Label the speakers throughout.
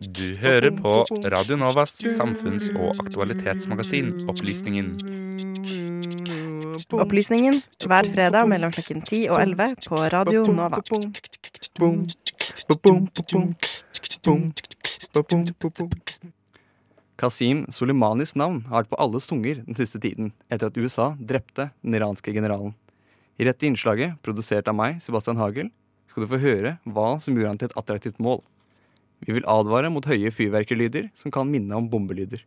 Speaker 1: Du hører på Radio Novas samfunns- og aktualitetsmagasin Opplysningen.
Speaker 2: Opplysningen hver fredag mellom klokken 10 og 11 på Radio Nova.
Speaker 3: Kasim Soleimanis navn har vært på alles tunger den siste tiden etter at USA drepte den iranske generalen. I dette innslaget, produsert av meg, Sebastian Hagel, skal du få høre hva som gjorde han til et attraktivt mål. Vi vil advare mot høye fyrverkerlyder som kan minne om bombelyder.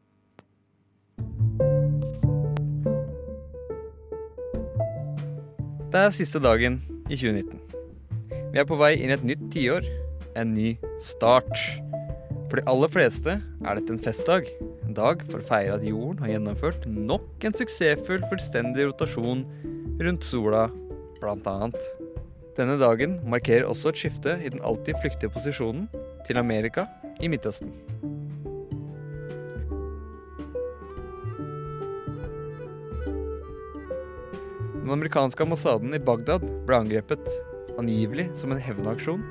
Speaker 3: Det er siste dagen i 2019. Vi er på vei inn i et nytt tiår. En ny start. For de aller fleste er dette en festdag. En dag for å feire at jorden har gjennomført nok en suksessfull fullstendig rotasjon rundt sola, blant annet. Denne dagen markerer også et skifte i den alltid flyktige posisjonen til Amerika i Midtøsten. Den amerikanske ambassaden i Bagdad ble angrepet, angivelig som en hevnaksjon,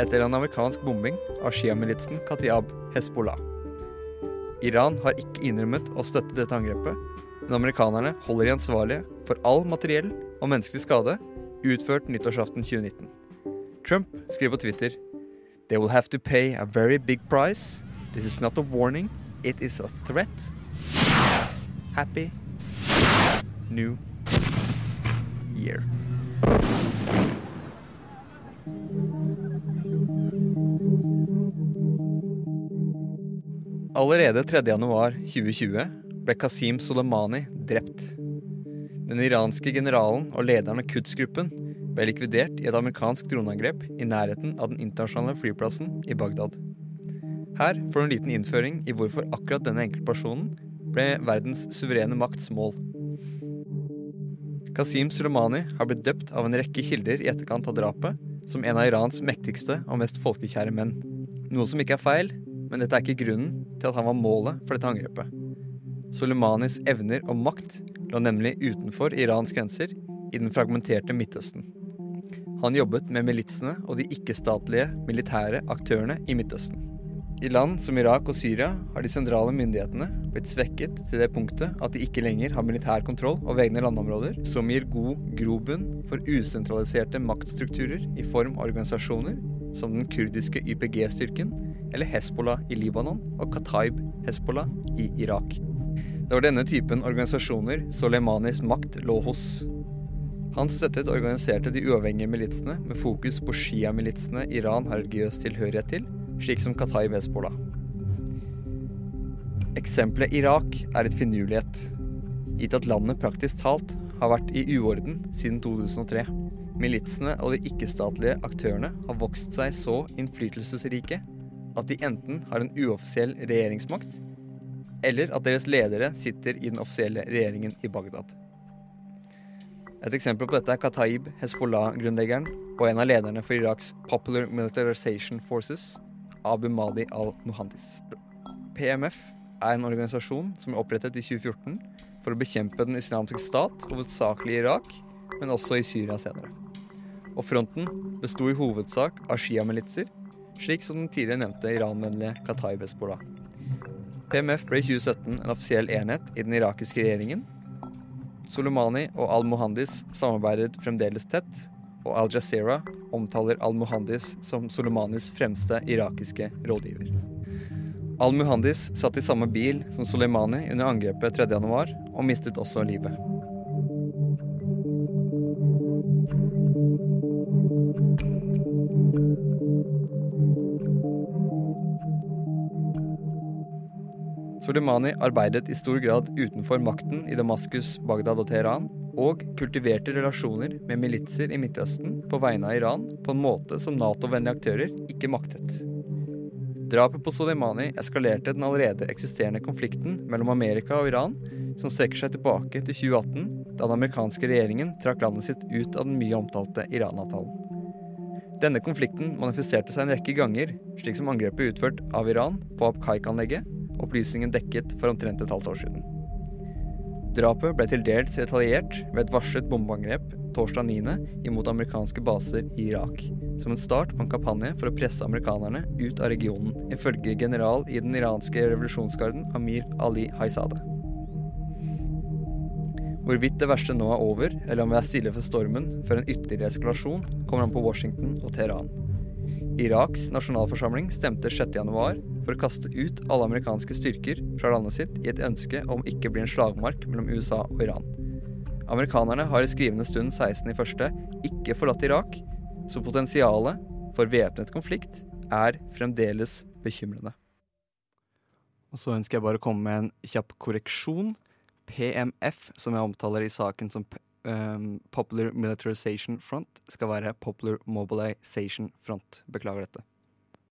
Speaker 3: etter en amerikansk bombing av sjiamilitsen Katiab Hezbollah. Iran har ikke innrømmet å støtte dette angrepet, men amerikanerne holder de ansvarlige for all materiell og menneskelig skade utført nyttårsaften 2019. Trump skriver på Twitter They will have to pay a very big price. This is not a warning, it is a threat. Happy New Year. Allerede 3.1.2020 ble Qasim Soleimani drept. Den iranske generalen og lederen av Quds-gruppen ble likvidert i et amerikansk droneangrep i nærheten av den internasjonale flyplassen i Bagdad. Her får du en liten innføring i hvorfor akkurat denne enkeltpersonen ble verdens suverene makts mål. Qasim Soleimani har blitt døpt av en rekke kilder i etterkant av drapet som en av Irans mektigste og mest folkekjære menn. Noe som ikke er feil, men dette er ikke grunnen til at han var målet for dette angrepet. Soleimanis evner og makt lå nemlig utenfor Irans grenser, i den fragmenterte Midtøsten. Han jobbet med militsene og de ikke-statlige militære aktørene i Midtøsten. I land som Irak og Syria har de sentrale myndighetene blitt svekket til det punktet at de ikke lenger har militær kontroll over egne landområder, som gir god grobunn for usentraliserte maktstrukturer i form av organisasjoner som den kurdiske YPG-styrken eller Hezbollah i Libanon og Kataib Hezbollah i Irak. Det var denne typen organisasjoner Soleimanis makt lå hos. Han støttet og organiserte de uavhengige militsene med fokus på sjiamilitsene Iran har religiøs tilhørighet til, slik som Kataib Hezbollah. Eksempelet Irak er et finurlighet, gitt at landet praktisk talt har vært i uorden siden 2003. Militsene og de ikke-statlige aktørene har vokst seg så innflytelsesrike at de enten har en uoffisiell regjeringsmakt, eller at deres ledere sitter i den offisielle regjeringen i Bagdad. Et eksempel på dette er Kataib Hezbollah-grunnleggeren og en av lederne for Iraks Popular Militarization Forces, Abu Madi al-Muhandis. PMF er en organisasjon som er opprettet i 2014 for å bekjempe den islamske stat, hovedsakelig i Irak, men også i Syria senere. Og fronten besto i hovedsak av sjiamilitser, slik som den tidligere nevnte Iran-vennlige Kataib Hezbollah. PMF ble i 2017 en offisiell enhet i den irakiske regjeringen. Soleimani og al-Muhandis samarbeidet fremdeles tett, og Al Jazeera omtaler al-Muhandis som Soleimanis fremste irakiske rådgiver. Al-Muhandis satt i samme bil som Soleimani under angrepet 3.1 og mistet også livet. Soleimani arbeidet i stor grad utenfor makten i Damaskus, Bagdad og Teheran, og kultiverte relasjoner med militser i Midtøsten på vegne av Iran på en måte som Nato-vennlige aktører ikke maktet. Drapet på Soleimani eskalerte den allerede eksisterende konflikten mellom Amerika og Iran, som strekker seg tilbake til 2018, da den amerikanske regjeringen trakk landet sitt ut av den mye omtalte Iran-avtalen. Denne konflikten manifesterte seg en rekke ganger, slik som angrepet utført av Iran på Abqaiq-anlegget, opplysningen dekket for omtrent et halvt år siden. Drapet ble til dels retaliert ved et varslet bombeangrep torsdag 9. imot amerikanske baser i Irak, som en start på en kampanje for å presse amerikanerne ut av regionen, ifølge general i den iranske revolusjonsgarden Amir Ali Haizadeh. Hvorvidt det verste nå er over, eller om vi er stille for stormen før en ytterligere eskalasjon, kommer an på Washington og Teheran. Iraks nasjonalforsamling stemte 6.1 for å kaste ut alle amerikanske styrker fra landet sitt i et ønske om ikke bli en slagmark mellom USA og Iran. Amerikanerne har i skrivende stund 16.1 ikke forlatt Irak, så potensialet for væpnet konflikt er fremdeles bekymrende.
Speaker 4: Og så ønsker jeg bare å komme med en kjapp korreksjon. PMF, som jeg omtaler i saken som um, Popular Militarization Front, skal være Popular Mobilization Front. Beklager dette.